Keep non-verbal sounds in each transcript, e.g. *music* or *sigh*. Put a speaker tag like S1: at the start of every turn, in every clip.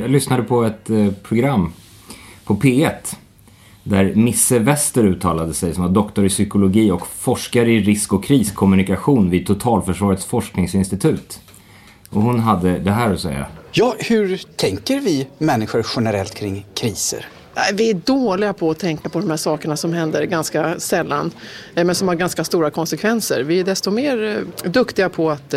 S1: Jag lyssnade på ett eh, program på P1 där Misse Wester uttalade sig som var doktor i psykologi och forskare i risk och kriskommunikation vid Totalförsvarets forskningsinstitut. Och hon hade det här att säga.
S2: Ja, hur tänker vi människor generellt kring kriser?
S3: Vi är dåliga på att tänka på de här sakerna som händer ganska sällan eh, men som har ganska stora konsekvenser. Vi är desto mer eh, duktiga på att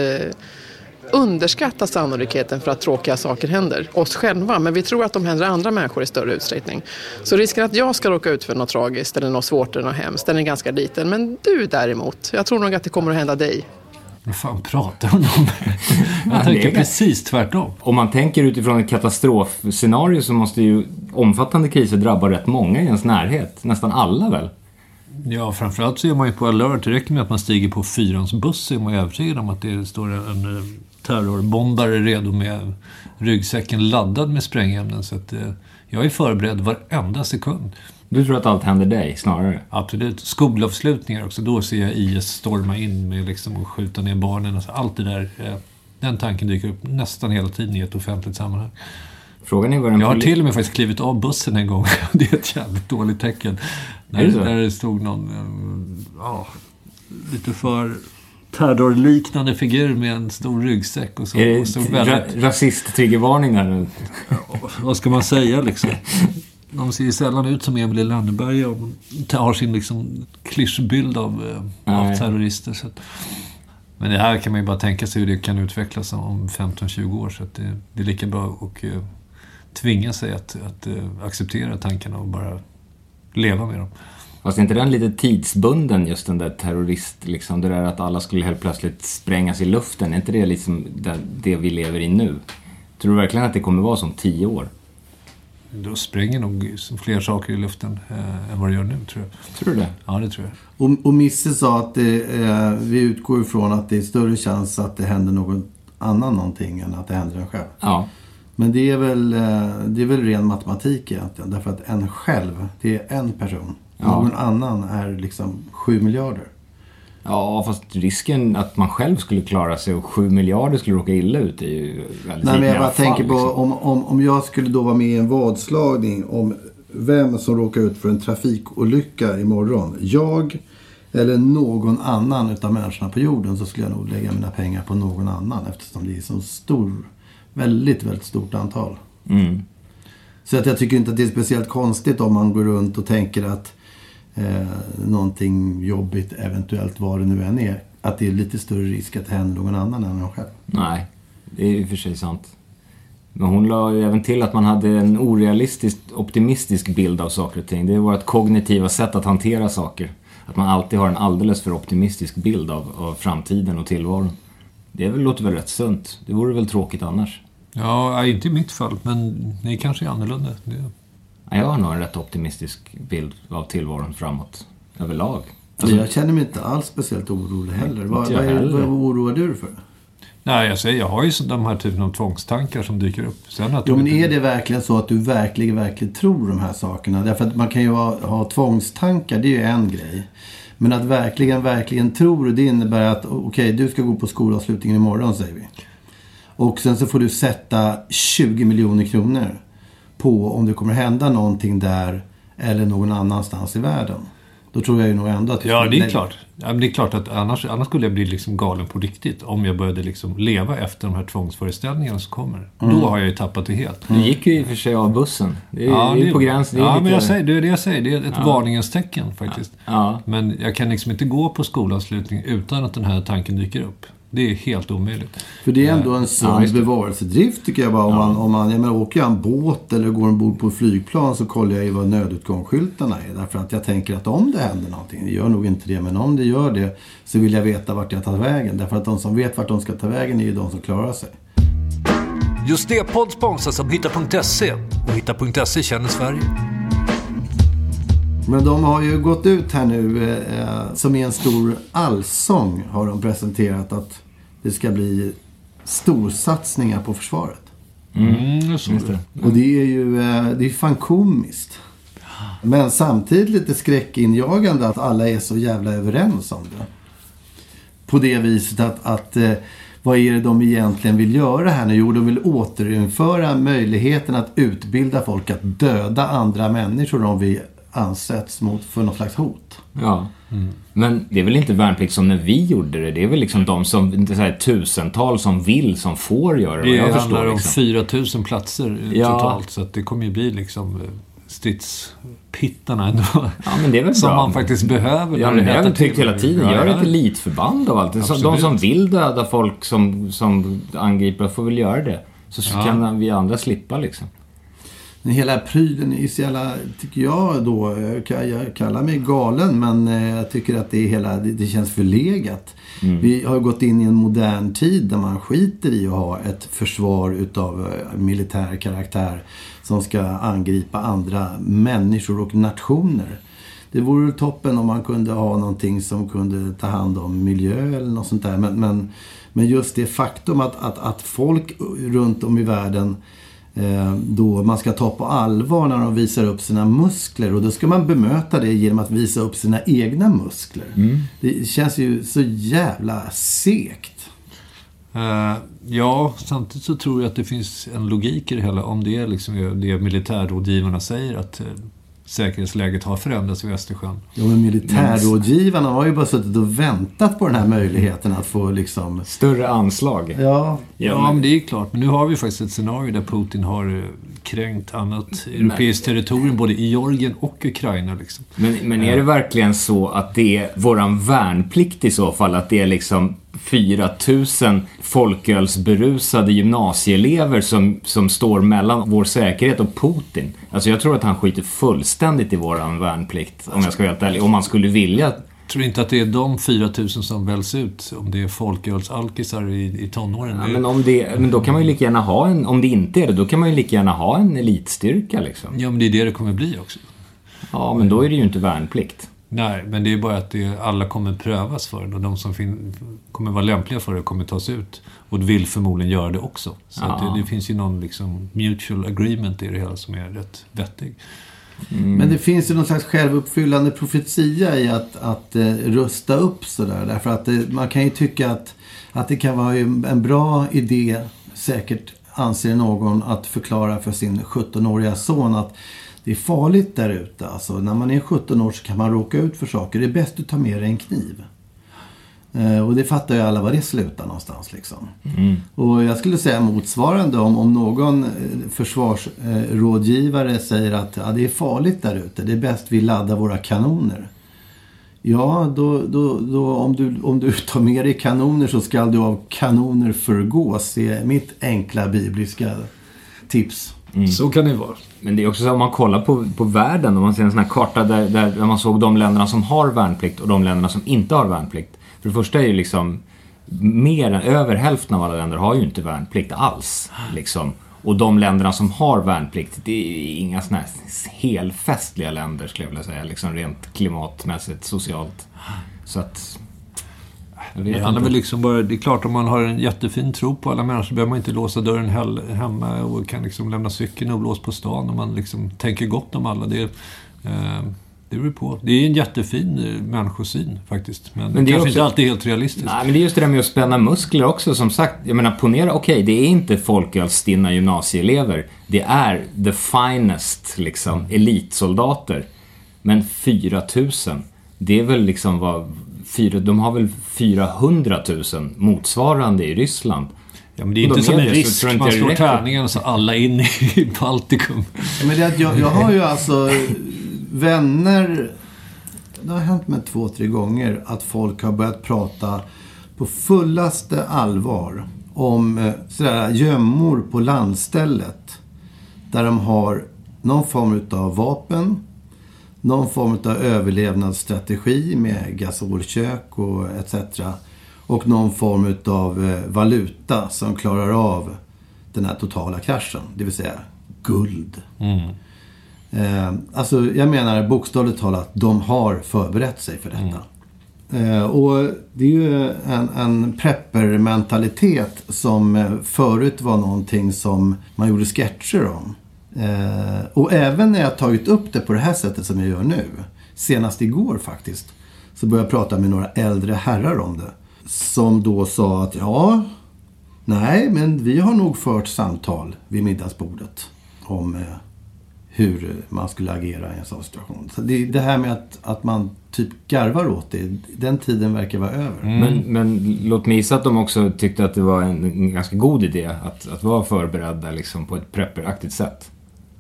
S3: underskatta sannolikheten för att tråkiga saker händer oss själva men vi tror att de händer andra människor i större utsträckning. Så risken att jag ska råka ut för något tragiskt eller något svårt eller något hemskt den är ganska liten men du däremot, jag tror nog att det kommer att hända dig.
S4: Vad fan pratar hon om? *laughs* Jag
S1: det
S4: tänker
S1: är-
S4: precis tvärtom.
S1: Om man tänker utifrån ett katastrofscenario så måste ju omfattande kriser drabba rätt många i ens närhet. Nästan alla väl?
S4: Ja, framförallt så är man ju på alert. Det räcker med att man stiger på fyrans buss så är man ju övertygad om att det står en eh, terrorbombare redo med ryggsäcken laddad med sprängämnen. Så att, eh, jag är förberedd varenda sekund.
S1: Du tror att allt händer dig snarare?
S4: Absolut. Skolavslutningar också. Då ser jag IS storma in med liksom att skjuta ner barnen. Alltså allt det där. eh, Den tanken dyker upp nästan hela tiden i ett offentligt sammanhang.
S1: Frågan är vad den
S4: Jag har till och med faktiskt klivit av bussen en gång. *laughs* Det är ett jävligt dåligt tecken. När,
S1: Är det så?
S4: när det stod någon, eh, ja, lite för terrorliknande figur med en stor ryggsäck och så.
S1: Är
S4: och så
S1: det
S4: väldigt,
S1: ra- rasist-triggervarning där?
S4: vad ska man säga liksom? De ser ju sällan ut som Emil i Lönneberga och har sin liksom klyschbild av, eh, av terrorister. Så att, men det här kan man ju bara tänka sig hur det kan utvecklas om 15-20 år. Så det, det är lika bra att eh, tvinga sig att, att eh, acceptera tankarna och bara leva med dem.
S1: Fast är inte den lite tidsbunden just den där terrorist, liksom det där att alla skulle helt plötsligt sprängas i luften? Är inte det liksom det, det vi lever i nu? Tror du verkligen att det kommer vara som tio år?
S4: Då spränger nog fler saker i luften eh, än vad det gör nu, tror jag.
S1: Tror du det?
S4: Ja, det tror jag.
S5: Och, och Misse sa att det, eh, vi utgår ifrån att det är större chans att det händer någon annan någonting än att det händer en själv.
S1: Ja.
S5: Men det är väl, eh, det är väl ren matematik egentligen. Därför att en själv, det är en person.
S1: Ja.
S5: Någon annan är liksom sju miljarder.
S1: Ja, fast risken att man själv skulle klara sig och sju miljarder skulle råka illa ut är ju väldigt
S5: Nej, men jag bara
S1: fall,
S5: tänker på
S1: liksom.
S5: om, om, om jag skulle då vara med i en vadslagning om vem som råkar ut för en trafikolycka imorgon. Jag eller någon annan utav människorna på jorden så skulle jag nog lägga mina pengar på någon annan eftersom det är så stor, väldigt, väldigt stort antal.
S1: Mm.
S5: Så att jag tycker inte att det är speciellt konstigt om man går runt och tänker att eh, någonting jobbigt, eventuellt vad det nu än är, att det är lite större risk att det händer någon annan än en själv.
S1: Nej, det är i och för sig sant. Men hon la ju även till att man hade en orealistiskt optimistisk bild av saker och ting. Det är vårt kognitiva sätt att hantera saker. Att man alltid har en alldeles för optimistisk bild av, av framtiden och tillvaron. Det är väl, låter väl rätt sunt. Det vore väl tråkigt annars.
S4: Ja, inte i mitt fall, men ni kanske är annorlunda. Det,
S1: Jag har nog en rätt optimistisk bild av tillvaron framåt. Överlag.
S5: Alltså, jag känner mig inte alls speciellt orolig heller. Vad, vad, är,
S1: heller.
S5: vad oroar du dig för?
S4: Nej, jag säger, jag har ju de här typen av tvångstankar som dyker upp. Sen att
S5: Jo, men
S4: inte-
S5: är det verkligen så att du verkligen, verkligen tror de här sakerna? Därför att man kan ju ha, ha tvångstankar, det är ju en grej. Men att verkligen, verkligen tror, det innebär att okej, du ska gå på skolavslutningen imorgon, säger vi. Och sen så får du sätta 20 miljoner kronor på om det kommer hända någonting där eller någon annanstans i världen. Då tror jag ju nog ändå att...
S4: Ja, det är
S5: lägga-
S4: klart. Ja, men det är klart att annars, annars skulle jag bli liksom galen på riktigt. Om jag började liksom leva efter de här tvångsföreställningarna som kommer.
S5: Mm.
S4: Då har jag ju tappat det helt.
S1: Du gick ju i och för sig av bussen. Det är,
S4: Ja,
S1: det är på gränsen. Det är
S4: ja
S1: lite...
S4: men jag säger, det är det jag säger. Det är ett varningens tecken faktiskt.
S1: Ja.
S4: Men jag kan liksom inte gå på skolavslutning utan att den här tanken dyker upp. Det är helt omöjligt.
S5: För det är ändå en
S1: Ja,
S5: sund
S1: det.
S5: bevarelsedrift tycker jag bara. Om man, om man, jag menar, åker jag en båt eller går ombord på ett flygplan så kollar jag ju vad nödutgångsskyltarna är. Därför att jag tänker att om det händer någonting, det gör nog inte det, men om det gör det så vill jag veta vart jag tar vägen. Därför att de som vet vart de ska ta vägen är ju de som klarar sig.
S4: Just det podd sponsras av Hitta.se. Och Hitta.se känner Sverige.
S5: Men de har ju gått ut här nu eh, som i en stor allsång har de presenterat att det ska bli storsatsningar på försvaret.
S4: Mm, så
S1: Just det.
S5: Och det är ju eh, det är fan komiskt. Men samtidigt lite skräckinjagande att alla är så jävla överens om det. På det viset att, att eh, vad är det de egentligen vill göra här nu? Jo, de vill återinföra möjligheten att utbilda folk att döda andra människor om vi ansätts mot, för något slags hot.
S1: Ja. Men det är väl inte värnplikt som när vi gjorde det. Det är väl liksom de som, inte så här, tusental som vill, som får göra det.
S4: Det
S1: jag
S4: handlar
S1: förstår,
S4: om
S1: liksom.
S4: 4000 platser eh,
S1: Ja.
S4: totalt. Så att det kommer ju bli liksom eh, stridspittarna ändå.
S1: Ja, men det är väl
S4: Som
S1: bra.
S4: man faktiskt behöver.
S1: Ja, men det har jag tyckt hela tiden. Gör ett elitförband av allt. Så De
S4: Absolut.
S1: som vill döda folk som, som angriper får väl göra det. Så
S4: Ja.
S1: kan vi andra slippa liksom.
S5: Den hela prylen är så jävla, tycker jag då, jag kan- jag kallar mig galen men eh, jag tycker att det, är hela, det, känns förlegat. Vi har gått in i en modern tid där man skiter i att ha ett försvar utav eh, militär karaktär som ska angripa andra människor och nationer. Det vore toppen om man kunde ha någonting som kunde ta hand om miljö eller något sånt där. Men, men, men just det faktum att, att, att folk runt om i världen eh, då man ska ta på allvar när de visar upp sina muskler. Och då ska man bemöta det genom att visa upp sina egna muskler. Det känns ju så jävla segt.
S4: Eh, ja, samtidigt så tror jag att det finns en logik i det hela. Om det är liksom det militärrådgivarna säger att eh, säkerhetsläget har förändrats vid Östersjön.
S5: Ja, men militärrådgivarna har ju bara suttit och väntat på den här möjligheten att få liksom...
S1: Större anslag.
S5: Ja,
S4: Ja, men det är klart. Men nu har vi faktiskt ett scenario där Putin har eh, kränkt annat europeiskt territorium både i Georgien och Ukraina. Liksom.
S1: Men, men är det verkligen så att det är våran värnplikt i så fall? Att det är liksom 4000 folkölsberusade gymnasieelever som, som står mellan vår säkerhet och Putin? Alltså jag tror att han skiter fullständigt i våran värnplikt, om jag ska vara helt ärlig. Om man skulle vilja.
S4: Tror inte att det är de 4000 som väljs ut, om det är folkölsalkisar i, i tonåren.
S1: Ja, men, om det, men då kan man ju lika gärna ha en, om det inte är det, då kan man ju lika gärna ha en elitstyrka liksom.
S4: ja, men det är det det kommer bli också.
S1: Ja, men då är det ju inte värnplikt.
S4: Nej, men det är bara att det, alla kommer prövas för det och de som fin, kommer vara lämpliga för det kommer tas ut. Och vill förmodligen göra det också. Så
S1: Ja.
S4: det, det finns ju någon liksom mutual agreement i det hela som är rätt vettig. Mm.
S5: Men det finns ju någon slags självuppfyllande profetia i att, att eh, rusta upp sådär. Därför att det, man kan ju tycka att, att det kan vara en bra idé, säkert anser någon, att förklara för sin 17-åriga son att det är farligt där ute. Alltså, när man är 17 år så kan man råka ut för saker. Det är bäst att ta med dig en kniv. Eh, och det fattar ju alla var det slutar någonstans liksom. Och jag skulle säga motsvarande om, om någon eh, försvarsrådgivare säger att ja, det är farligt där ute. Det är bäst vi laddar våra kanoner. Ja, då, då, då, om, du, om du tar med dig kanoner så ska du av kanoner förgås. Det är mitt enkla bibliska tips.
S4: Så kan det vara.
S1: Men det är också så om man kollar på, på världen, om man ser en sån här karta där, där, där man såg de länderna som har värnplikt och de länderna som inte har värnplikt. För det första är ju liksom mer än över hälften av alla länder har ju inte värnplikt alls. Liksom. Och de länderna som har värnplikt, det är inga såna här helfestliga länder skulle jag vilja säga. Liksom rent klimatmässigt, socialt. Så att... Jag vet
S4: Det handlar väl liksom bara, det är klart om man har en jättefin tro på alla människor så behöver man inte låsa dörren hemma och kan liksom lämna cykeln oblåst på stan om man liksom tänker gott om alla. Det, eh, det beror på. Det är en jättefin eh, människosyn faktiskt. Men,
S1: Men det är
S4: kanske
S1: också-
S4: inte alltid helt realistiskt.
S1: Nej, men det är just det där med att spänna muskler också. Som sagt, jag menar ponera, okej, det är inte folkölsstinna gymnasieelever. Det är the finest, liksom, elitsoldater. Men 4000, det är väl liksom vad... Fyra, de har väl 400 000 motsvarande i Ryssland.
S4: Ja, men det är inte
S1: de
S4: som
S1: är
S4: en risk.
S1: tror jag inte
S4: Man slår tärningen så alla in i *laughs* Baltikum.
S5: Men det jag, jag har ju alltså vänner. Det har hänt mig två, tre gånger att folk har börjat prata på fullaste allvar om eh, sådär gömmor på landstället. Där de har någon form av vapen, någon form av överlevnadsstrategi med gasolkök och etc. Och någon form av eh, valuta som klarar av den här totala kraschen. Det vill säga guld. Mm. Eh, alltså jag menar bokstavligt talat, de har förberett sig för detta. Eh, och det är ju en, en prepper-mentalitet som eh, förut var någonting som man gjorde sketcher om. Eh, och även när jag tagit upp det på det här sättet som jag gör nu, senast igår faktiskt, så började jag prata med några äldre herrar om det. Som då sa att ja, nej, men vi har nog fört samtal vid middagsbordet om eh, hur man skulle agera i en sån situation. Så det, det här med att, att man typ garvar åt det, den tiden verkar vara över.
S1: Men, men låt mig gissa att de också tyckte att det var en, en ganska god idé att, att vara förberedda liksom, på ett prepperaktigt sätt.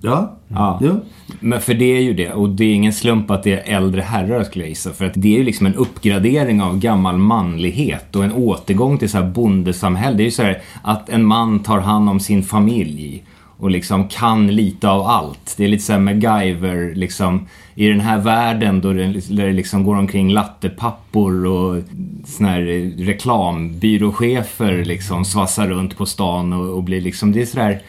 S5: Ja,
S1: Ja.
S5: ja.
S1: Men för det är ju det. Och det är ingen slump att det är äldre herrar skulle jag gissa. För att det är ju liksom en uppgradering av gammal manlighet och en återgång till så här bondesamhälle. Det är ju så här att en man tar hand om sin familj och liksom kan lite av allt. Det är lite såhär MacGyver liksom. I den här världen då det, där det liksom går omkring lattepappor och såna här eh, reklambyråchefer liksom svassar runt på stan och, och blir liksom, det är sådär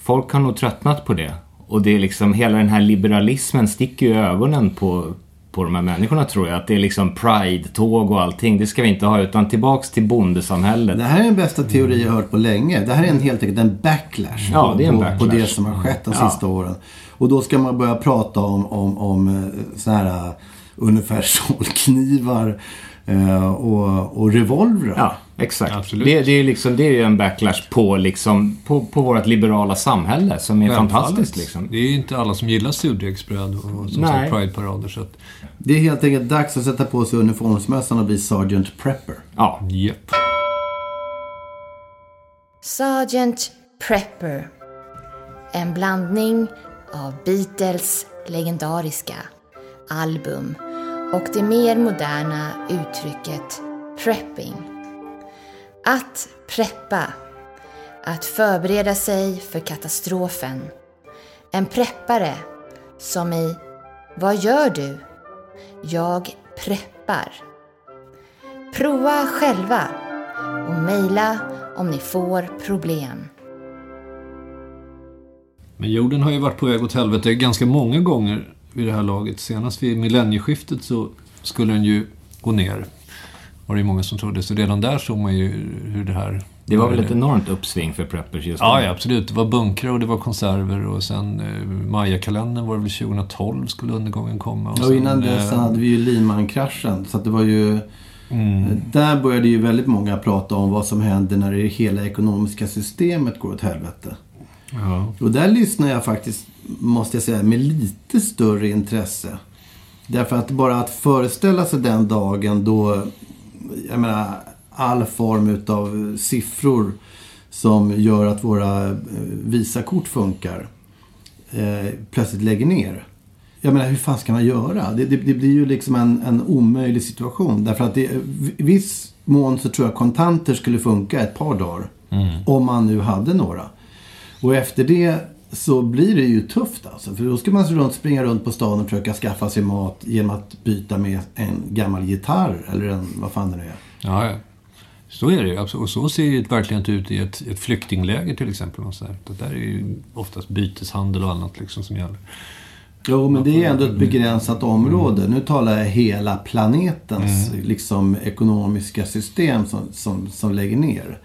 S1: Folk har nog tröttnat på det. Och det är liksom, hela den här liberalismen sticker ju i ögonen på, på de här människorna tror jag. Att det är liksom pride-tåg och allting. Det ska vi inte ha, utan tillbaks till bondesamhället.
S5: Det här är den bästa teori jag har hört på länge. Det här är en, helt enkelt en backlash,
S1: Ja, det är en
S5: på,
S1: backlash.
S5: på det som har skett de
S1: Ja.
S5: sista åren. Och då ska man börja prata om, om, om eh, så här eh, universalknivar *laughs* eh, och, och revolvrar.
S1: Ja, exakt.
S4: Absolut.
S1: Det, det, är liksom, det är ju en backlash på, liksom, på, på vårt liberala samhälle som är
S4: Självfallet.
S1: fantastiskt. Liksom.
S4: Det är inte alla som gillar surdegsbröd och som
S1: Nej.
S4: sagt Pride-parader. Så att,
S5: Det är helt enkelt dags att sätta på sig uniformsmössan och bli Sergeant Prepper.
S1: Ja,
S4: japp.
S6: Sergeant Prepper. En blandning av Beatles legendariska album och det mer moderna uttrycket prepping. Att preppa. Att förbereda sig för katastrofen. En preppare som i Vad gör du? Jag preppar. Prova själva och mejla om ni får problem.
S4: Men jorden har ju varit på väg åt helvete ganska många gånger vid det här laget. Senast vid millennieskiftet så skulle den ju gå ner. Var det ju många som trodde. Så redan där såg man ju hur det här...
S1: det var väl ett enormt uppsving för preppers just
S4: Ja,
S1: nu.
S4: ja, absolut. Det var bunkrar och det var konserver och sen eh, Maya-kalendern var det väl 2012 skulle undergången komma.
S5: Och
S4: sen,
S5: innan dess
S4: eh,
S5: hade vi ju Lehman-kraschen. Så att det var ju...
S4: Mm.
S5: Där började ju väldigt många prata om vad som händer när det hela ekonomiska systemet går åt helvete.
S4: Ja.
S5: Och där lyssnar jag faktiskt, måste jag säga, med lite större intresse. Därför att bara att föreställa sig den dagen då, jag menar, all form utav siffror som gör att våra eh, Visakort funkar eh, plötsligt lägger ner. Jag menar, hur fan ska man göra? Det, det, det blir ju liksom en, en omöjlig situation. Därför att i viss mån så tror jag kontanter skulle funka ett par dagar. Om man nu hade några. Och efter det så blir det ju tufft alltså. För då ska man runt, springa runt på stan och försöka skaffa sig mat genom att byta med en gammal gitarr. Eller en, vad fan det nu är.
S4: Ja, ja. Så är det ju. Och så ser det verkligen inte ut i ett, ett flyktingläger till exempel. Och så där. Det där är ju oftast byteshandel och annat liksom som gäller.
S5: Jo, men det är ändå ett begränsat område. Nu talar jag hela planetens liksom, ekonomiska system som, som, som lägger ner.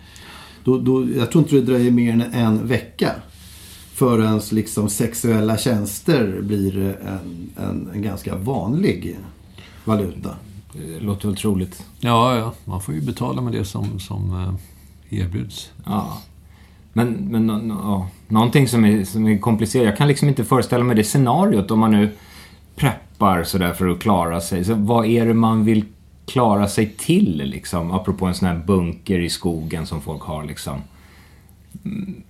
S5: Då, då, jag tror inte det dröjer mer än en vecka förrän liksom, sexuella tjänster blir en, en, en ganska vanlig valuta.
S1: Det låter väl troligt.
S4: Ja, ja. Man får ju betala med det som, som eh, erbjuds.
S1: Ja. Men, men ja, någonting som är, som är komplicerat. Jag kan liksom inte föreställa mig det scenariot om man nu preppar sådär för att klara sig. Så vad är det man vill klara sig till liksom? Apropå en sån här bunker i skogen som folk har liksom.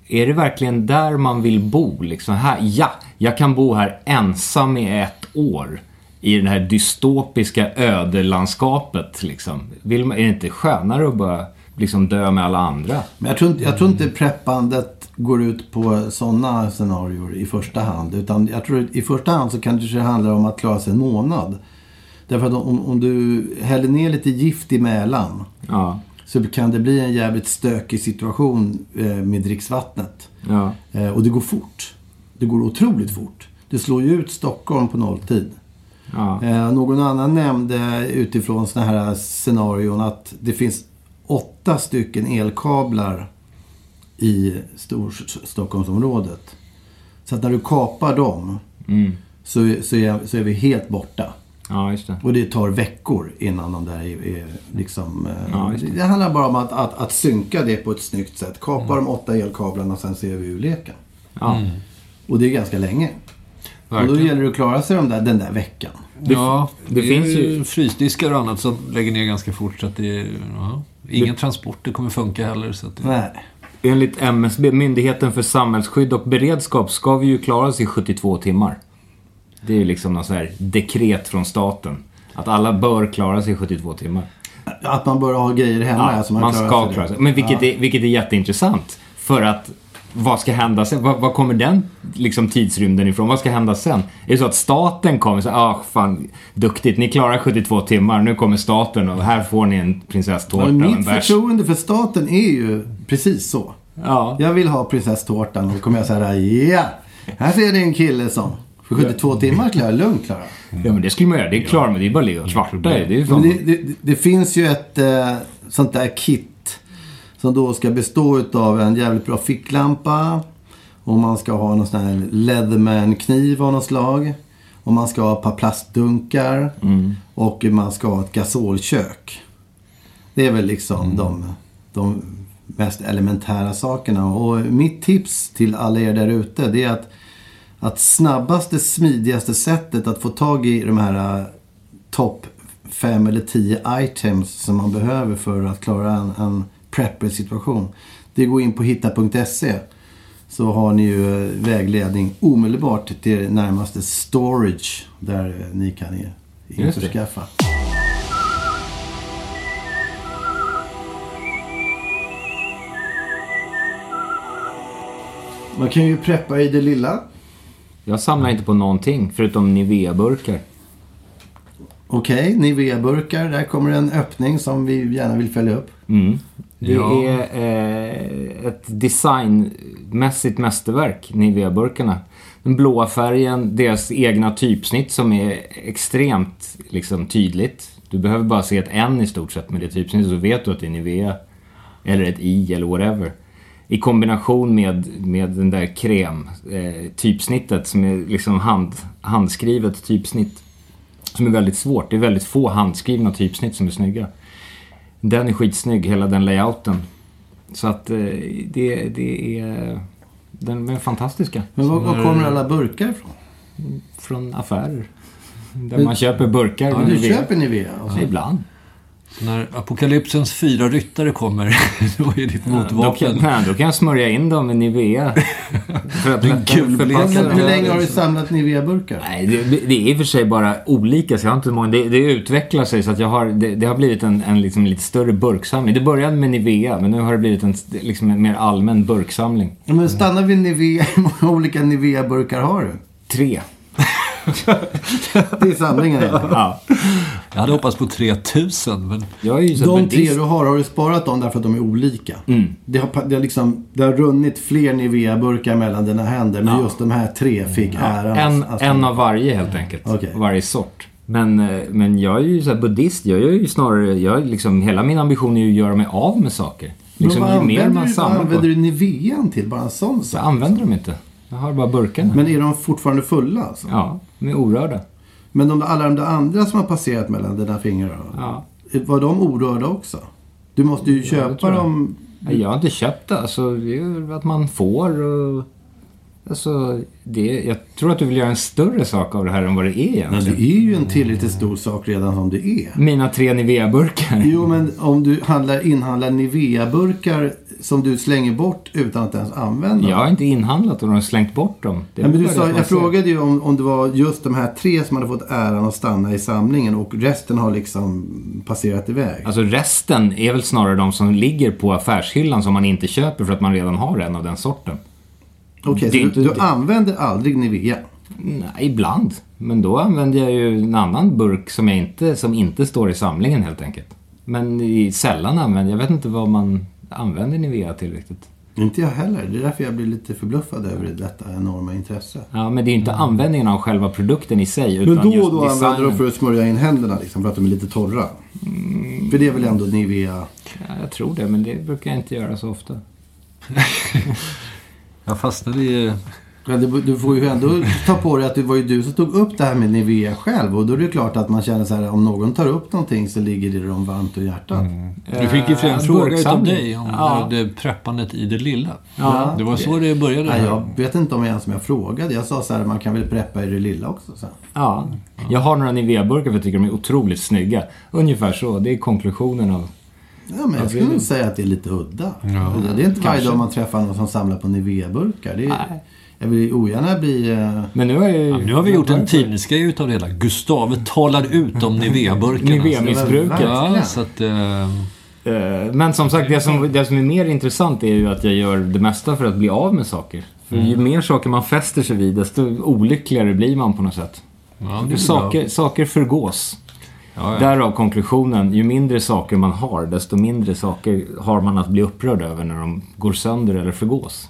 S1: Är det verkligen där man vill bo? Liksom? Här, ja, jag kan bo här ensam i ett år. I det här dystopiska ödelandskapet liksom. Vill man, är det inte skönare att bara liksom dö med alla andra?
S5: Men jag tror, inte, jag tror inte preppandet går ut på sådana scenarier i första hand. Utan jag tror i första hand så kanske det handlar om att klara sig en månad. Därför att om, om du häller ner lite gift i Mälaren
S1: Ja,
S5: så kan det bli en jävligt stökig situation eh, med dricksvattnet.
S1: ja.
S5: Eh, och det går fort. Det går otroligt fort. Det slår ju ut Stockholm på nolltid.
S1: ja.
S5: Eh, någon annan nämnde utifrån sådana här scenarion att det finns åtta stycken elkablar i Storstockholmsområdet. Så att när du kapar dem
S1: Mm.
S5: så, så, är, så är vi helt borta.
S1: Ja, just det.
S5: Och det tar veckor innan de där är, är liksom... eh,
S1: Ja,
S5: det.
S1: det.
S5: handlar bara om att, att, att synka det på ett snyggt sätt. Kapa de åtta elkablarna och sen ser vi ur leken.
S1: Ja.
S5: Och det är ganska länge. Och då
S4: Verkligen.
S5: gäller det att klara sig de där, den där veckan.
S4: ja, det,
S1: det
S4: finns ju frysdiskar och annat som lägger ner ganska fort. Så att det, ja, inga transporter kommer funka heller. Så att det,
S5: Nej.
S1: Enligt MSB, Myndigheten för samhällsskydd och beredskap, ska vi ju klara oss i 72 timmar. Det är ju liksom något så här dekret från staten. Att alla bör klara sig i 72 timmar.
S5: Att man bör ha grejer hemma.
S1: Ja,
S5: alltså
S1: man
S5: klarar
S1: ska
S5: sig
S1: klara sig. Men vilket, är, vilket är jätteintressant. För att vad ska hända sen? Vad, vad kommer den liksom, tidsrymden ifrån? Vad ska hända sen? Är det så att staten kommer säger ah, fan, duktigt, ni klarar 72 timmar, nu kommer staten och här får ni en prinsesstårta
S5: Och
S1: och en
S5: mitt
S1: bärs.
S5: förtroende för staten är ju precis så.
S1: Ja.
S5: Jag vill ha prinsesstårtan och då kommer jag säga ja, här ser ni en kille som för 72 timmar klarar jag lugnt klara.
S1: ja, men det skulle man göra. Det är klart, men det är bara att ligga och svarta. Det är
S5: det, det, det finns ju ett eh, sånt där kit som då ska bestå utav en jävligt bra ficklampa och man ska ha någon sån här Leatherman-kniv av något slag. Och man ska ha ett par plastdunkar och man ska ha ett gasolkök. Det är väl liksom de, de mest elementära sakerna. Och mitt tips till alla er där ute det är att, att snabbaste, smidigaste sättet att få tag i de här eh, topp fem eller tio items som man behöver för att klara en, en prepper-situation. Det är att gå in på hitta.se. Så har ni ju eh, vägledning omedelbart till närmaste storage där eh, ni kan införskaffa. Man kan ju preppa i det lilla.
S1: Jag samlar inte på någonting förutom Nivea-burkar.
S5: Okej, Nivea-burkar. Där kommer en öppning som vi gärna vill följa upp.
S1: Mm. Det
S4: Ja.
S1: är eh, ett designmässigt mästerverk, Nivea-burkarna. Den blåa färgen, deras egna typsnitt som är extremt liksom, tydligt. Du behöver bara se ett N i stort sett med det typsnittet så vet du att det är Nivea. Eller ett I eller whatever. I kombination med, med den där krem, eh, som är liksom hand, handskrivet typsnitt. Som är väldigt svårt. Det är väldigt få handskrivna typsnitt som är snygga. Den är skitsnygg, hela den layouten. Så att eh, det, det är... Den är fantastiska.
S5: Men var, var kommer alla burkar ifrån?
S1: Från affärer. *laughs* Där
S5: Men-
S1: man köper burkar.
S5: Ja, du köper Nivea? Alltså.
S1: Ibland.
S4: När apokalypsens fyra ryttare kommer, *laughs* då är ditt
S1: Då
S4: motvapen.
S1: kan, nej, då kan jag smörja in dem med Nivea. För att dem.
S5: hur länge har du samlat Nivea-burkar?
S1: Nej, det, det är i och för sig bara olika. Så jag har inte många, det, det utvecklar sig så att jag har, det, det har blivit en, en liksom lite större burksamling. Det började med Nivea, men nu har det blivit en, liksom en mer allmän burksamling.
S5: Men stanna vid Nivea. *laughs* Hur många olika Nivea-burkar har du?
S1: Tre. *laughs*
S5: Det är samlingen eller?
S1: Ja.
S4: Jag hade hoppats på 3000, men...
S1: Jag är ju så
S5: De tre du har, har du sparat dem därför att de är olika?
S1: Mm.
S5: Det, har, det, har liksom, det har runnit fler Nivea-burkar mellan dina händer, men just de här tre fick äran.
S1: En,
S5: att-
S1: en av varje helt enkelt.
S5: Okej.
S1: Varje sort. Men, eh, men jag är ju så här buddhist. Jag är ju snarare, jag är liksom, hela min ambition är ju att göra mig av med saker. Liksom,
S5: Men vad
S1: ju mer
S5: använder
S1: man
S5: du- vad
S1: samlar
S5: använder
S1: på.
S5: du Nivean till? Bara en sån
S1: Jag
S5: sak?
S1: använder dem inte. Jag har bara burkarna.
S5: Men är de fortfarande fulla alltså?
S1: Ja, de är orörda.
S5: Men de, alla de där andra som har passerat mellan dina fingrar?
S1: Ja.
S5: Var de orörda också? Du måste ju
S1: det
S5: köpa
S1: jag.
S5: dem.
S1: Nej, Jag har inte köpt det. Alltså, det är ju att man får och... Alltså, det, jag tror att du vill göra en större sak av det här än vad det är
S5: Men
S1: egentligen.
S5: det är ju en tillräckligt stor sak redan som det är.
S1: Mina tre Nivea-burkar.
S5: Jo, men om du handlar, inhandlar Nivea-burkar som du slänger bort utan att ens använda
S1: Jag har inte inhandlat och de har slängt bort dem. Det
S5: men du sa, jag frågade ju om, om det var just de här tre som hade fått äran att stanna i samlingen och resten har liksom passerat iväg.
S1: Alltså resten är väl snarare de som ligger på affärshyllan som man inte köper för att man redan har en av den sorten.
S5: Okej,
S1: är
S5: så du, du använder aldrig Nivea?
S1: Nej, ibland. Men då använder jag ju en annan burk som, inte, som inte står i samlingen helt enkelt. Men i, sällan använder jag, vet inte vad man använder Nivea till riktigt.
S5: Inte jag heller. Det är därför jag blir lite förbluffad över detta enorma intresse.
S1: Ja, men det är inte användningen av själva produkten i sig.
S5: Men
S1: Utan
S5: då och då använder du
S1: designen.
S5: dem för att smörja in händerna liksom, för att de är lite torra. För det är väl ändå Nivea?
S1: Ja, jag tror det, men det brukar jag inte göra så ofta. *laughs*
S4: Jag fastnade i...
S5: Men du, du får ju ändå ta på dig att det var ju du som tog upp det här med Nivea själv. Och då är det klart att man känner så här, om någon tar upp någonting så ligger det dem varmt om hjärtat.
S4: Du fick ju en fråga utav dig om
S1: Ja.
S4: det preppandet i det lilla.
S5: Ja.
S4: Det var så det började. Här.
S5: jag vet inte om jag ens om jag frågade. Jag sa så här, man kan väl preppa i det lilla också. Så. här.
S1: Ja, jag har några Nivea-burkar för jag tycker de är otroligt snygga. Ungefär så, det är konklusionen av...
S5: Ja, men jag skulle nog säga att det är lite udda. Det är inte varje dag man träffar någon som samlar på Nivea-burkar. Det är,
S1: Nej.
S5: Jag vill ogärna bli... eh,
S1: Men nu har jag.
S4: Ja, nu har vi gjort en tidningsgrej utav det hela. Gustave talar ut om Nivea-burkarna.
S1: Nivea-missbruket.
S4: Ja, så att... Eh,
S1: Men som sagt, det som, det som är mer intressant är ju att jag gör det mesta för att bli av med saker. För ju mer saker man fäster sig vid, desto olyckligare blir man på något sätt.
S4: ja, är
S1: saker,
S4: bra.
S1: saker förgås.
S4: Ja, ja.
S1: Därav konklusionen, ju mindre saker man har, desto mindre saker har man att bli upprörd över när de går sönder eller förgås.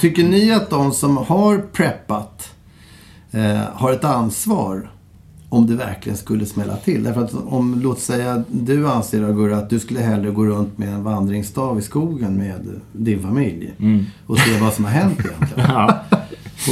S5: Tycker ni att de som har preppat eh, har ett ansvar om det verkligen skulle smälla till? Därför att om, låt säga, du anser Agurra att du skulle hellre gå runt med en vandringsstav i skogen med din familj och se vad som har hänt egentligen. *laughs*
S1: Ja.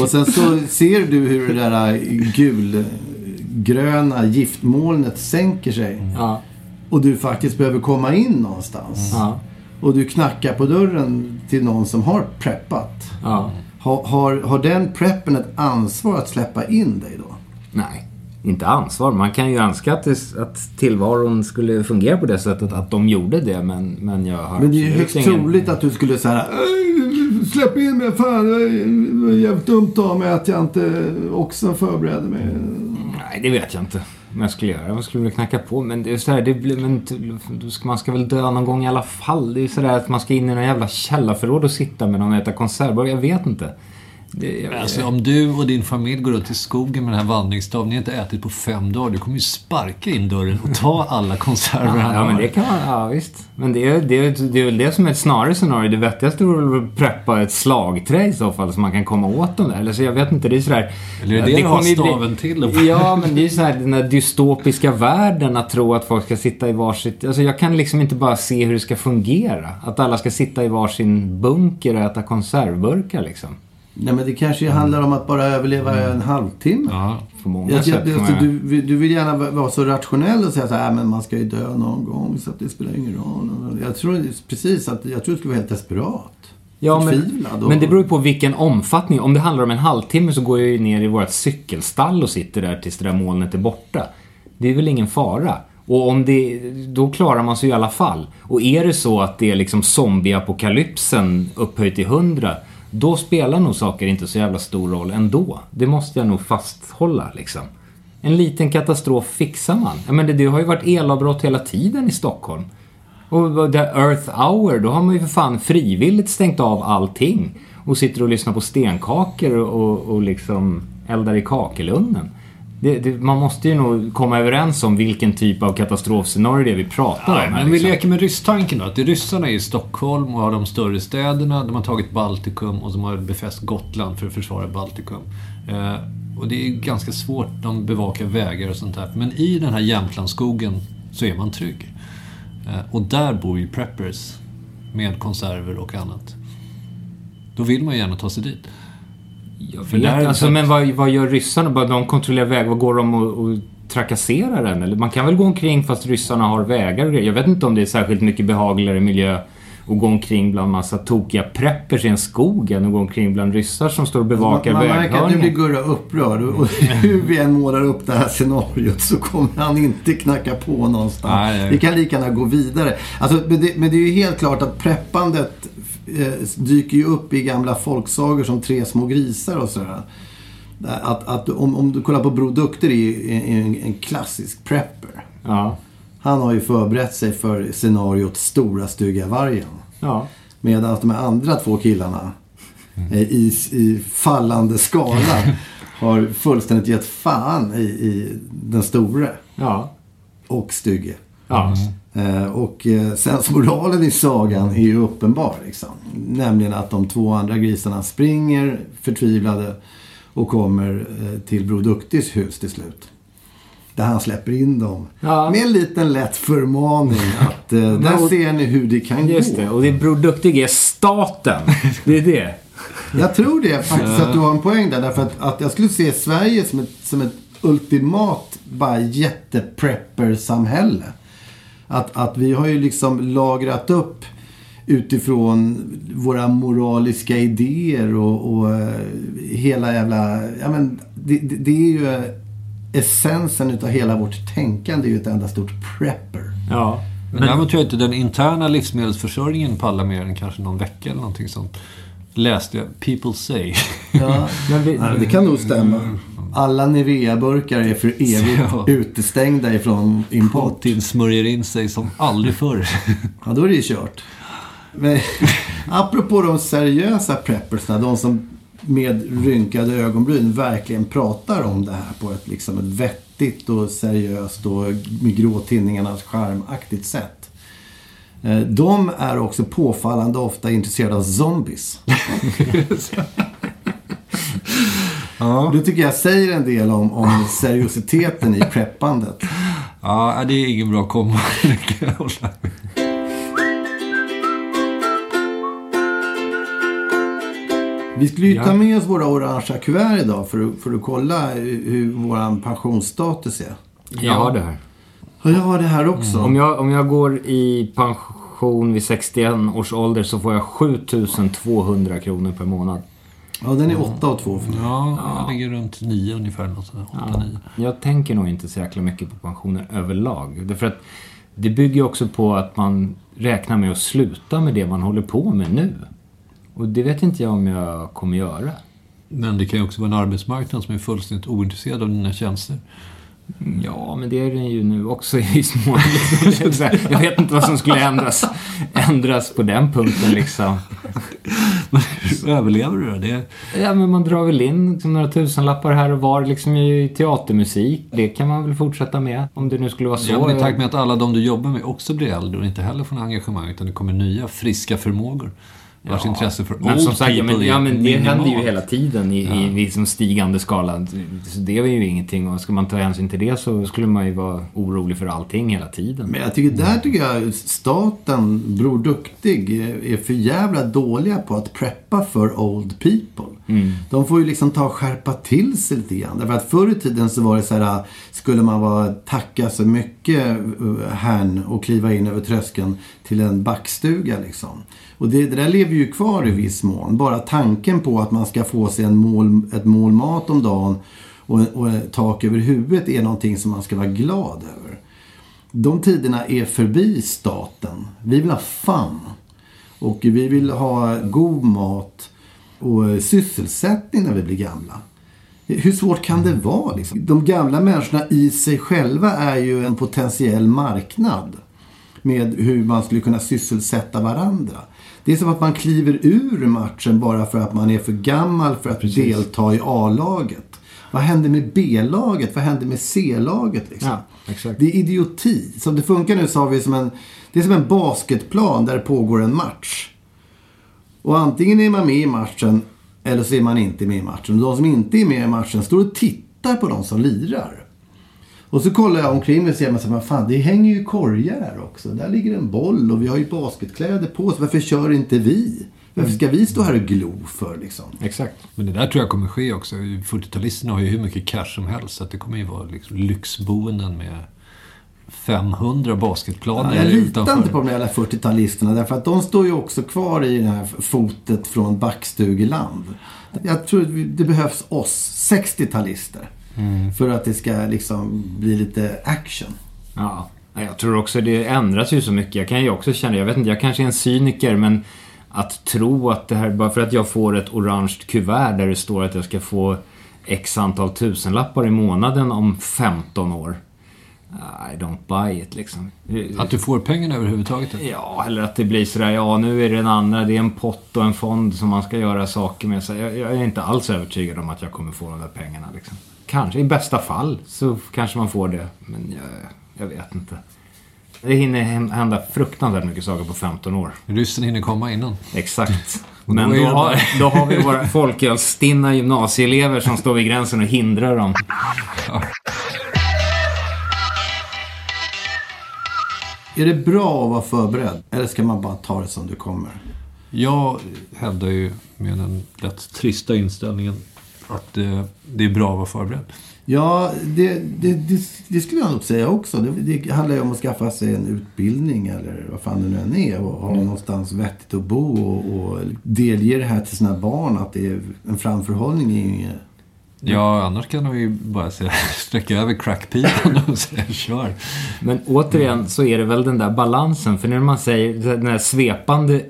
S5: Och sen så ser du hur det där gulgröna giftmolnet sänker sig.
S1: Ja.
S5: Och du faktiskt behöver komma in någonstans.
S1: Ja.
S5: Och du knackar på dörren till någon som har preppat.
S1: Ja.
S5: Har, har, har den preppen ett ansvar att släppa in dig då?
S1: Nej, inte ansvar. Man kan ju önska att, det, att tillvaron skulle fungera på det sättet att de gjorde det, men, men jag har
S5: Men det är ju högst
S1: ingen-
S5: troligt att du skulle säga Släpp in mig, fan. Det var jävligt dumt av mig att jag inte också förberedde mig.
S1: Nej, det vet jag inte om jag skulle göra det. Vad skulle jag knacka på? Men det är så här, det blir, men, man ska väl dö någon gång i alla fall. Det är sådär att man ska in i någon jävla källarförråd och sitta med någon och äta konservburgare. Jag vet inte.
S4: Alltså om du och din familj går ut i skogen med den här vandringsstaven, ni har inte ätit på fem dagar, du kommer ju sparka in dörren och ta alla konserver
S1: Ja, men det kan man, ja visst. Men det är, det, är, det är väl det som är ett snarare scenario. Det vettigaste vore väl att preppa ett slagträ i så fall så man kan komma åt dem där. Eller så jag vet inte, det är sådär...
S4: Eller är det det
S1: kommer
S4: staven till? Och...
S1: Ja, men det är ju så här den där dystopiska världen att tro att folk ska sitta i varsitt... Alltså jag kan liksom inte bara se hur det ska fungera. Att alla ska sitta i varsin bunker och äta konservburkar liksom.
S5: Nej, men det kanske handlar om att bara överleva en halvtimme.
S4: Ja.
S1: På många
S5: Jag,
S1: sätt.
S5: jag, alltså, du, du vill gärna va- vara så rationell och säga så här, "Nej, men man ska ju dö någon gång så att det spelar ingen roll. Jag tror precis att, jag tror du skulle vara helt desperat.
S1: Ja, men,
S5: och-
S1: men det beror ju på vilken omfattning. Om det handlar om en halvtimme så går jag ju ner i vårt cykelstall och sitter där tills det där molnet är borta. Det är väl ingen fara. Och om det, då klarar man sig i alla fall. Och är det så att det är liksom zombieapokalypsen upphöjt till hundra, då spelar nog saker inte så jävla stor roll ändå. Det måste jag nog fasthålla liksom. En liten katastrof fixar man. Ja, men det, det har ju varit elavbrott hela tiden i Stockholm. Och vad det Earth Hour, då har man ju för fan frivilligt stängt av allting. Och sitter och lyssnar på stenkakor och, och, och liksom eldar i kakelugnen. Det, det, man måste ju nog komma överens om vilken typ av katastrofscenario det är vi pratar
S4: Nej,
S1: om. här,
S4: men vi
S1: liksom.
S4: leker med rysstanken då. Att ryssarna är i Stockholm och har de större städerna. De har tagit Baltikum och de har befäst Gotland för att försvara Baltikum. Eh, och det är ganska svårt. De bevakar vägar och sånt där. Men i den här Jämtlandsskogen så är man trygg. Eh, och där bor ju preppers med konserver och annat. Då vill man ju gärna ta sig dit.
S1: Jag vet,
S4: där-
S1: alltså, men vad, vad gör ryssarna? De kontrollerar väg. Vad går de och, och trakasserar den? Eller man kan väl gå omkring fast ryssarna har vägar och grejer. Jag vet inte om det är särskilt mycket behagligare miljö att gå omkring bland massa tokiga preppers i en skog än att gå omkring bland ryssar som står och bevakar
S5: man, man märker att nu blir
S1: väghörningen.
S5: Gurra upprörd. Och *laughs* hur vi än målar upp det här scenariot så kommer han inte knacka på någonstans.
S4: Nej, nej.
S5: Vi kan lika gärna gå vidare. Alltså, men, det, men det är ju helt klart att preppandet eh, dyker ju upp i gamla folksagor som Tre små grisar och sådär. Att, att om, om du kollar på Bror Dukter är ju en, en, klassisk prepper.
S1: Ja.
S5: Han har ju förberett sig för scenariot Stora stygga vargen.
S1: Ja.
S5: Medan de andra två killarna eh, i, i fallande skala *laughs* har fullständigt gett fan i, i den store
S1: Ja.
S5: och stygge.
S1: Ja.
S5: Eh, och eh, sensmoralen i sagan är ju uppenbar. Liksom. Nämligen att de två andra grisarna springer förtvivlade och kommer eh, till Bror Duktigs hus till slut. Där han släpper in dem.
S1: Ja.
S5: Med en liten lätt förmaning att eh, *laughs* där ser ni hur det kan
S1: Just
S5: gå.
S1: det. Och det Bror Duktig är staten. *laughs* Det är det.
S5: Jag tror det *laughs* faktiskt att du har en poäng där. Därför att, att jag skulle se Sverige som ett, som ett ultimat bara jätteprepper-samhälle. Att, att vi har ju liksom lagrat upp utifrån våra moraliska idéer och, och eh, hela jävla... Ja, men det, det, det är ju eh, essensen utav hela vårt tänkande är ju ett enda stort prepper.
S1: Ja.
S4: Men däremot tror jag inte den interna livsmedelsförsörjningen pallar mer än kanske någon vecka eller någonting sånt. Läste jag. People say.
S5: Ja,
S1: Men vi, *laughs*
S5: det kan nog stämma. Alla Nivea-burkar är för evigt
S4: Ja.
S5: utestängda ifrån import.
S4: Putin smörjer in sig som aldrig förr. *laughs*
S5: Ja, då är det ju kört. Men, *laughs* apropå de seriösa preppersna, de som med rynkade ögonbryn verkligen pratar om det här på ett, liksom, ett vettigt och seriöst och med gråtidningarnas charmaktigt sätt. Eh, De är också påfallande ofta intresserade av zombies. *laughs* Det tycker jag säger en del om, om seriositeten i *laughs* preppandet.
S4: Ja, det är ingen bra kombo.
S5: Vi skulle ju
S1: Ja.
S5: ta med oss våra orangea kuvert idag för att, för att kolla hur, vår pensionsstatus är.
S1: jag har det här.
S5: Ja, jag har det här också.
S1: Om jag, om jag går i pension vid 61 års ålder så får jag 7200 kronor per månad.
S5: Ja, den är 8 och 2 för mig.
S4: Ja, jag ligger runt nio ungefär. Något sånt där. Åtta, nio.
S1: Jag tänker nog inte så jäkla mycket på pensioner överlag. Därför att det bygger också på att man räknar med att sluta med det man håller på med nu. Och det vet inte jag om jag kommer göra.
S4: Men det kan ju också vara en arbetsmarknad som är fullständigt ointresserad av dina tjänster.
S1: Ja, men det är den ju nu också i viss mån. *laughs* Liksom. Jag vet inte vad som skulle ändras, ändras på den punkten liksom.
S4: Överlever du då? Det...
S1: Ja, men man drar väl in liksom några tusenlappar här och var liksom i teatermusik. Det kan man väl fortsätta med, om det nu skulle vara så.
S4: Ja, men i takt med att alla de du jobbar med också blir äldre och inte heller får något engagemang, utan det kommer nya, friska förmågor. Vars ja, intresse för
S1: men
S4: old
S1: som sagt, men, ja, men det händer ju hela tiden i,
S4: Ja.
S1: i liksom stigande skala. Så det är ju ingenting. Och ska man ta hänsyn till det så skulle man ju vara orolig för allting hela tiden.
S5: Men jag tycker, där tycker jag staten, Bror Duktig, är för jävla dåliga på att preppa för old people.
S1: Mm.
S5: De får ju liksom ta och skärpa till sig lite grann. Därför att förr i tiden så var det så här, skulle man vara, tacka så mycket eh, härn herrn och kliva in över tröskeln till en backstuga liksom. Och det, det där lever ju kvar i viss mån. Bara tanken på att man ska få sig en mål, ett mål mat om dagen och, och tak över huvudet är någonting som man ska vara glad över. De tiderna är förbi staten. Vi vill ha fun. Och vi vill ha god mat och sysselsättning när vi blir gamla. Hur svårt kan det vara? Liksom? De gamla människorna i sig själva är ju en potentiell marknad med hur man skulle kunna sysselsätta varandra. Det är som att man kliver ur matchen bara för att man är för gammal för att delta i A-laget. Vad händer med B-laget? Vad händer med C-laget? Liksom?
S1: Ja.
S5: Det är idioti. Som det funkar nu så har vi som en, det är som en basketplan där det pågår en match. Och antingen är man med i matchen eller så är man inte med i matchen. Och de som inte är med i matchen står och tittar på de som lirar. Och så kollar jag omkring mig och ser, att fan, det hänger ju korgar här också. Där ligger en boll och vi har ju basketkläder på oss. Varför kör inte vi? Varför ska vi stå här och glo för liksom?
S1: Exakt.
S4: Men det där tror jag kommer ske också. 40-talisterna har ju hur mycket cash som helst. Så att det kommer ju vara liksom lyxboenden med 500 basketplaner
S5: Ja, jag litar
S4: utanför.
S5: inte på de där jävla 40-talisterna. Därför att de står ju också kvar i det här fotet från backstugeland. Jag tror det behövs oss, 60-talister.
S1: Mm.
S5: För att det ska liksom bli lite action.
S1: Ja, jag tror också det ändras ju så mycket. Jag kan ju också känna, jag vet inte, jag kanske är en cyniker men att tro att det här, bara för att jag får ett orange kuvert där det står att jag ska få x antal tusenlappar i månaden om 15 år. I don't buy it liksom.
S4: Att du får pengarna överhuvudtaget?
S1: Ja, eller att det blir sådär, ja nu är det den andra, det är en pott och en fond som man ska göra saker med. Så jag, jag är inte alls övertygad om att jag kommer få de där pengarna liksom. Kanske, i bästa fall så kanske man får det. Men jag, jag vet inte. Det hinner hända fruktansvärt mycket saker på 15 år.
S4: Ryssen hinner komma innan.
S1: Exakt. *laughs* Men
S4: då
S1: har, då har vi våra folkölsstinna gymnasieelever som står vid gränsen och hindrar dem.
S5: Är det bra att vara förberedd? Eller ska man bara ta det som det kommer?
S4: Jag hävdar ju med den lätt trista inställningen att eh, det är bra att vara förberedd.
S5: Ja, det, det, det, det skulle jag nog säga också. Det, det handlar ju om att skaffa sig en utbildning eller vad fan det nu än är. Och ha någonstans vettigt att bo och, och delge det här till sina barn. Att det är en framförhållning är ju inget...
S4: Ja, annars kan de ju bara säga, *laughs* sträcka över crackpipan och *laughs* säga kör.
S1: Men återigen så är det väl den där balansen. För när man säger det här svepande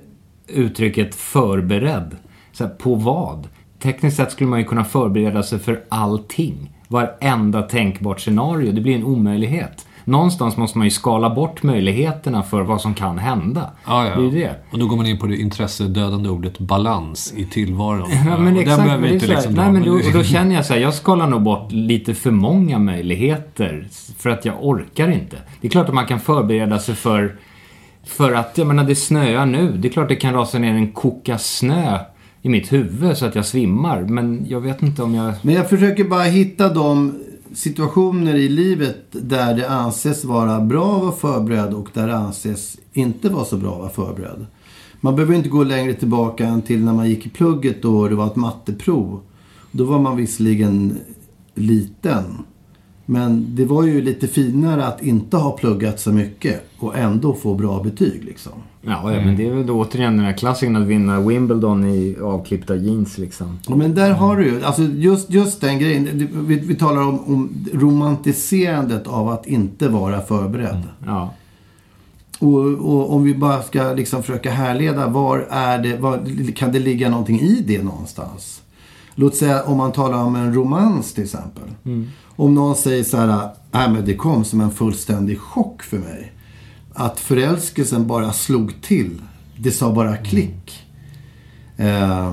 S1: uttrycket förberedd. Så här, på vad? Tekniskt sett skulle man ju kunna förbereda sig för allting. Varenda tänkbart scenario. Det blir en omöjlighet. Någonstans måste man ju skala bort möjligheterna för vad som kan hända.
S4: Ja, ja.
S1: Det är det.
S4: Och då går man in på det intressedödande ordet balans i tillvaron.
S1: Ja, men
S4: och
S1: exakt.
S4: den behöver
S1: men
S4: inte liksom
S1: nej, men då, och då känner jag så här, jag skalar nog bort lite för många möjligheter. För att jag orkar inte. Det är klart att man kan förbereda sig för, för att, jag menar det snöar nu. Det är klart det kan rasa ner en koka snö i mitt huvud så att jag svimmar. Men jag vet inte om jag...
S5: Men jag försöker bara hitta de situationer i livet där det anses vara bra att vara förberedd och där det anses inte vara så bra att vara förberedd. Man behöver inte gå längre tillbaka än till när man gick i plugget då det var ett matteprov. Då var man visserligen liten. Men det var ju lite finare att inte ha pluggat så mycket och ändå få bra betyg liksom.
S1: Ja, ja men det är väl då återigen den här klassikern att vinna Wimbledon i avklippta jeans liksom.
S5: Ja, men där har du ju, alltså just, just den grejen. Vi, vi talar om, om romantiserandet av att inte vara förberedd.
S1: Ja.
S5: Och, och om vi bara ska liksom försöka härleda, var är det, var, kan det ligga någonting i det någonstans? Låt säga om man talar om en romans till exempel.
S1: Mm.
S5: Om någon säger så här, äh, men det kom som en fullständig chock för mig. Att förälskelsen bara slog till. Det sa bara klick. Eh,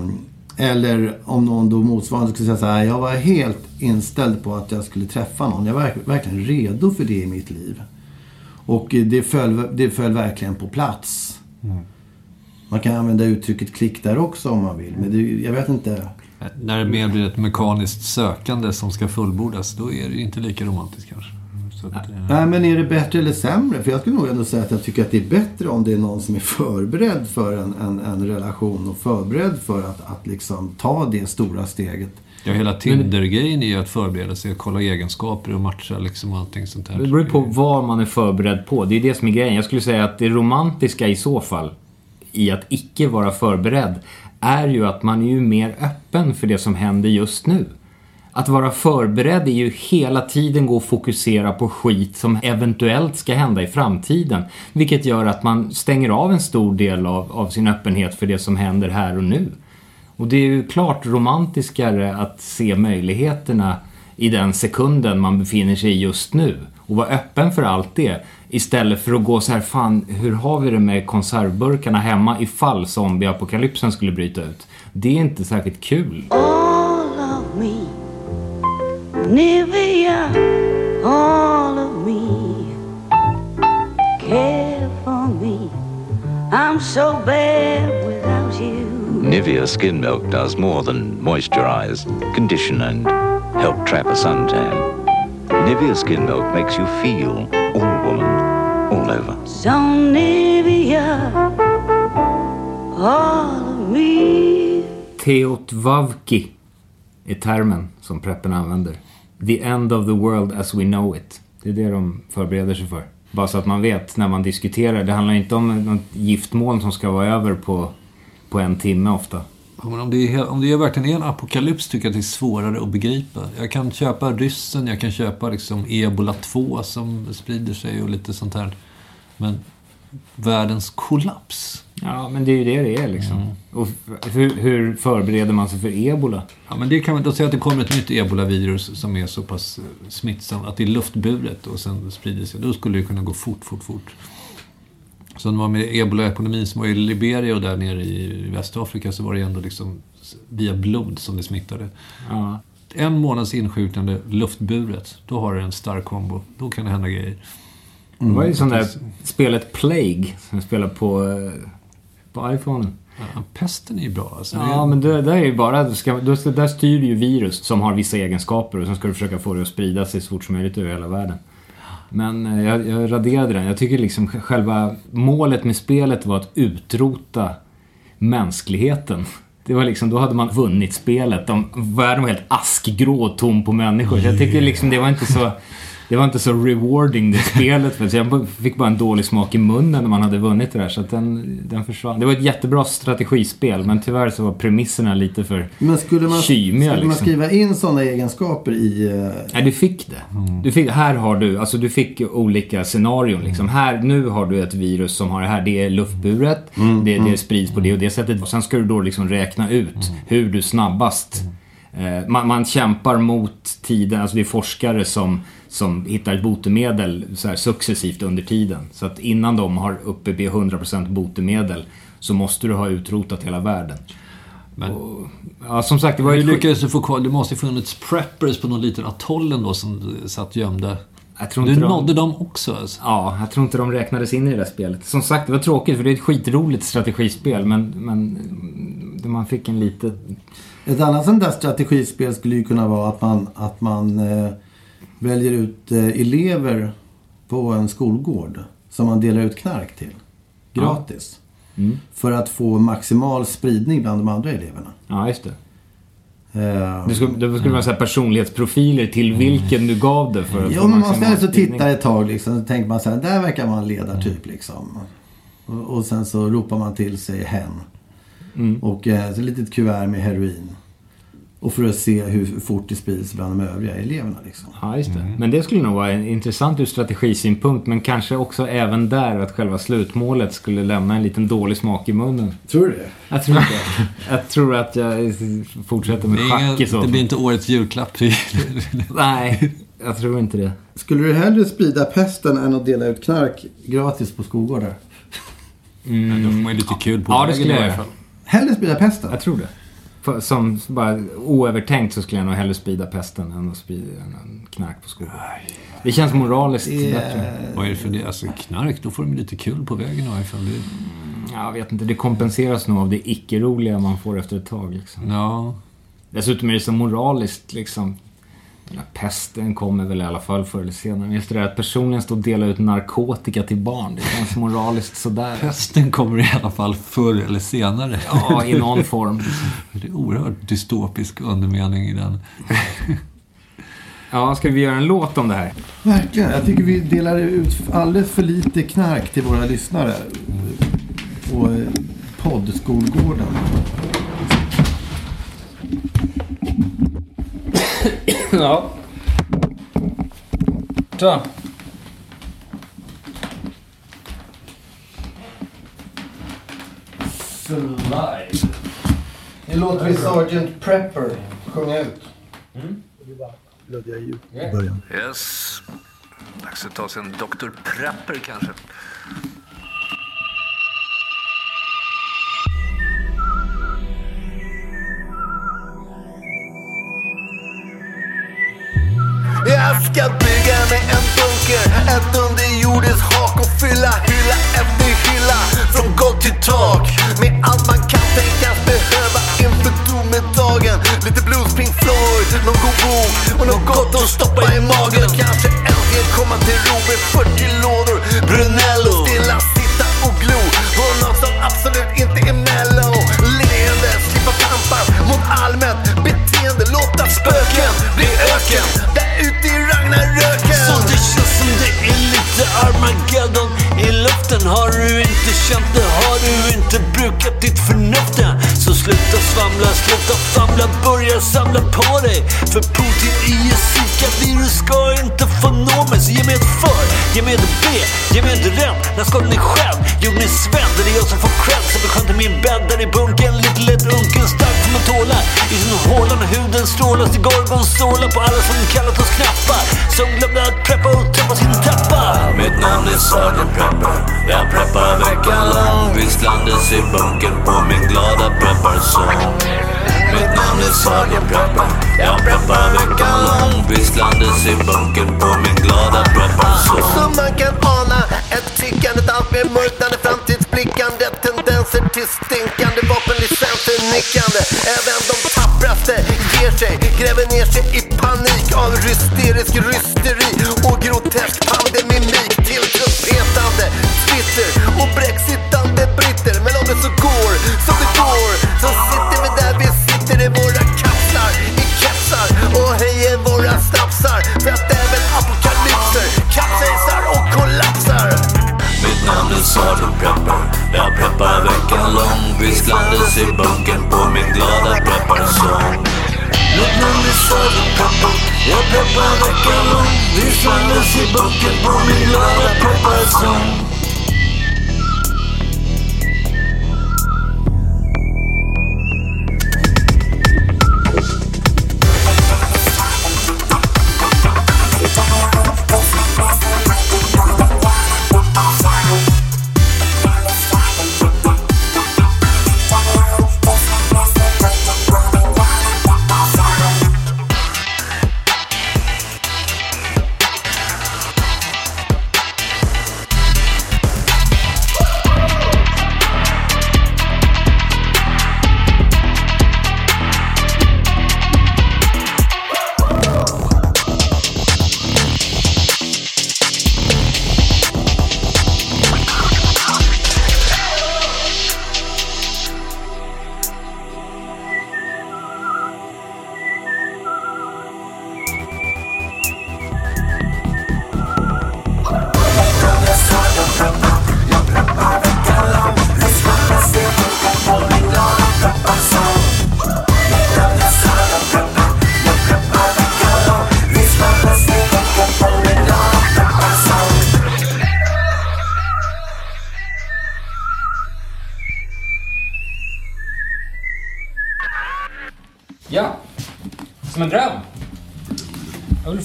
S5: eller om någon då motsvarande skulle säga så här, jag var helt inställd på att jag skulle träffa någon. Jag var verk- verkligen redo för det i mitt liv. Och det föll, det föll verkligen på plats. Man kan använda uttrycket klick där också om man vill. Men det, jag vet inte.
S4: När det mer blir ett mekaniskt sökande som ska fullbordas, då är det inte lika romantiskt kanske. Att, eh,
S5: Nej, men är det bättre eller sämre? För jag skulle nog ändå säga att jag tycker att det är bättre om det är någon som är förberedd för en, en, en relation och förberedd för att, att liksom ta det stora steget.
S4: Ja, hela Tinder-grejen är ju att förbereda sig, att kolla egenskaper och matcha liksom och allting sånt där.
S1: Det beror på vad man är förberedd på. Det är det som är grejen. Jag skulle säga att det romantiska i så fall, i att icke vara förberedd, är ju att man är ju mer öppen för det som händer just nu. Att vara förberedd är ju hela tiden gå och fokusera på skit som eventuellt ska hända i framtiden. Vilket gör att man stänger av en stor del av, av sin öppenhet för det som händer här och nu. Och det är ju klart romantiskare att se möjligheterna i den sekunden man befinner sig i just nu. Och vara öppen för allt det. Istället för att gå så här, fan hur har vi det med konservburkarna hemma ifall zombieapokalypsen skulle bryta ut? Det är inte särskilt kul.
S7: all of me. Nivea, all of me. Care for me. I'm so bad without you.
S8: Nivea Skin Milk does more than moisturize, condition, and help trap a suntan. Nivea Skin Milk makes you feel
S7: Nivea, all of me.
S1: Teotvavki är termen som preppen använder. The end of the world as we know it. Det är det de förbereder sig för. Bara så att man vet när man diskuterar. Det handlar inte om något giftmoln som ska vara över på, på en timme ofta.
S4: Ja, men om, det är, om det är verkligen är en apokalyps tycker jag att det är svårare att begripa. Jag kan köpa ryssen, jag kan köpa liksom ebola 2 som sprider sig och lite sånt här. Men världens kollaps.
S1: Ja, men det är ju det det är liksom. Och f- hur, hur förbereder man sig för ebola?
S4: Ja, men det kan man då säga att det kommer ett nytt ebola-virus som är så pass eh, smittsamt att det är luftburet och sen sprider sig. Då skulle det kunna gå fort, fort, fort. Så när man var med ebola-epidemin som var i Liberia och där nere i Västafrika så var det ändå liksom via blod som det smittade.
S1: Ja.
S4: En månads insjuknande luftburet, då har du en stark kombo. Då kan det hända grejer.
S1: Det var ju sån där spelet Plague som jag spelade på, eh, på iPhone.
S4: Ja, pesten är ju bra. Alltså,
S1: Ja, men det, det är ju bara... du Ska, du där styr du ju virus som har vissa egenskaper och sen ska du försöka få det att sprida sig så fort som möjligt över hela världen. Men eh, jag, jag raderade den. Jag tycker liksom själva målet med spelet var att utrota mänskligheten. Det var liksom, då hade man vunnit spelet. De, världen var helt askgrå och tom på människor. Jag tycker liksom det var inte så... Det var inte så rewarding det *laughs* spelet. För jag fick bara en dålig smak i munnen när man hade vunnit det där. Så den, den försvann. Det var ett jättebra strategispel. Men tyvärr så var premisserna lite för
S5: Men skulle man,
S1: kymiga.
S5: skulle man
S1: liksom.
S5: skriva in sådana egenskaper i... eh,
S1: Nej, du fick det. Du fick, här har du, alltså du fick olika scenarion liksom. Här, nu har du ett virus som har det här, det är luftburet, det, det sprids på det och det sättet. Och sen ska du då liksom räkna ut hur du snabbast eh, man, man kämpar mot tiden, alltså det är forskare som, som hittar ett botemedel så här successivt under tiden. Så att innan de har uppe vid 100% botemedel så måste du ha utrotat hela världen.
S4: Men,
S1: och, ja, som sagt, det var ju...
S4: lyckades du få kvar... Det måste ju funnits preppers på någon liten atoll då som satt gömda.
S1: Jag tror
S4: du
S1: inte de-
S4: nådde dem också alltså.
S1: Ja, jag tror inte de räknades in i det där spelet. Som sagt, det var tråkigt för det är ett skitroligt strategispel men, men man fick en lite...
S5: Ett annat sånt där strategispel skulle ju kunna vara att man, att man eh, väljer ut eh, elever på en skolgård som man delar ut knark till. Gratis.
S1: Mm.
S5: För att få maximal spridning bland de andra eleverna.
S1: Ja, just det.
S5: Eh,
S1: Det skulle, det skulle vara så personlighetsprofiler till vilken du gav det för att
S5: Ja,
S1: få
S5: men man ska
S1: maximal
S5: alltså titta ett tag liksom. Så tänker man så här, där verkar vara en ledartyp liksom. Och, och sen så ropar man till sig hen.
S1: Mm.
S5: Och eh, så ett litet kuvert med heroin. Och för att se hur fort det sprids bland de övriga eleverna. Liksom.
S1: Ja, just det. Men det skulle nog vara intressant ur strategisynpunkt. Men kanske också även där att själva slutmålet skulle lämna en liten dålig smak i munnen.
S5: Tror du det?
S1: Jag tror inte Jag tror att jag fortsätter med
S4: Det,
S1: schack i så
S4: det blir inte årets julklapp. *laughs*
S1: Nej, jag tror inte det.
S5: Skulle du hellre sprida pesten än att dela ut knark gratis på skolgårdar?
S1: Mm.
S4: Då får man ju lite kul på
S1: Ja, det skulle
S4: i
S1: jag
S4: alla
S1: göra.
S4: fall.
S5: Hellre sprida pesten?
S1: Jag tror det. För, som bara oövertänkt så skulle jag nog hellre sprida pesten än att sprida en knark på skolan. Det känns moraliskt bättre.
S4: Vad är det för det? Alltså knark, då får de lite kul på vägen i alla fall. Det...
S1: Jag vet inte, det kompenseras nog av det icke-roliga man får efter ett tag. Liksom.
S4: Ja.
S1: Dessutom är det så moraliskt liksom. Den här pesten kommer väl i alla fall förr eller senare. Men just det där att personligen stå och dela ut narkotika till barn. Det känns moraliskt sådär.
S4: Pesten kommer i alla fall förr eller senare.
S1: Ja, i någon form. *laughs*
S4: Det är oerhört dystopisk undermening i den. *laughs*
S1: Ja, ska vi göra en låt om det här?
S5: Verkligen. Jag tycker vi delar ut alldeles för lite knark till våra lyssnare. På eh, poddskolgården. *coughs*
S1: ja. Så.
S5: Slide. Nu låter vi Sergeant Prepper sjunga ut.
S9: Början.
S4: Yes. Dags att ta sig en Dr. Prepper kanske.
S10: Jag ska bygga mig en bunker, ett underjordiskt hak och fylla hylla efter hylla från golv till tak med allt man kan tänkas behöva inför domedagen. Lite blues, Pink Floyd, någon god bok och något gott att stoppa i magen. Och kanske äntligen komma till ro med 40 lådor Brunello.
S11: Sluta famla, börja samla på dig. För Putin i ett Zika-virus ska inte få nå mig. Så ge mig ett för, ge mig ett B, ge mig ett rem. När ska ni själv? Gjorde ni Sven? Det är jag som får cred. Som är skönt i min bädd. Där i bunkern Lite lätt unken, stark som en tåla. I sin håla när huden strålas till gorgonzola På alla som kallat oss knappar. Som glömde att preppa och träffa sin tappa
S12: Mitt namn är Sergeant Prepper Jag preppar veckan lång. Visslandes i bunkern på min glada prepparsång. Mitt namn är Sergeant Prepper Jag preppar veckan lång Visslandes i bunken på min glada prepparsång
S10: Som man kan ana ett tickande, ett allt mer mörknande framtidsblickande. Tendenser till stinkande vapenlicenser nickande. Även de tappraste ger sig, gräver ner sig i panik av hysterisk rysteri och grotesk
S12: preppar veckan lång Visslandes i bunkern på min glada prepparsång Mitt namn är Sergeant Prepper Jag preppar veckan lång Visslandes i bunkern på min glada prepparsång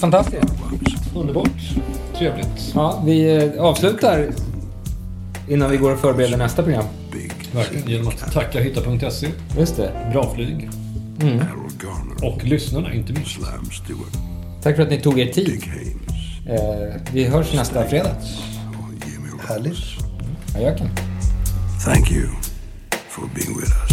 S13: fantastiskt.
S4: Underbart. Trevligt.
S13: Ja, vi eh, avslutar innan vi går och förbereder nästa program.
S4: Verkligen. Genom att tacka hitta.se.
S13: Just det.
S4: Bra flyg.
S13: Mm.
S4: Och lyssnarna, inte minst.
S13: Tack för att ni tog er tid. Eh, vi hörs nästa fredag.
S14: Härligt.
S13: Ajöken.
S5: Thank you for being with us.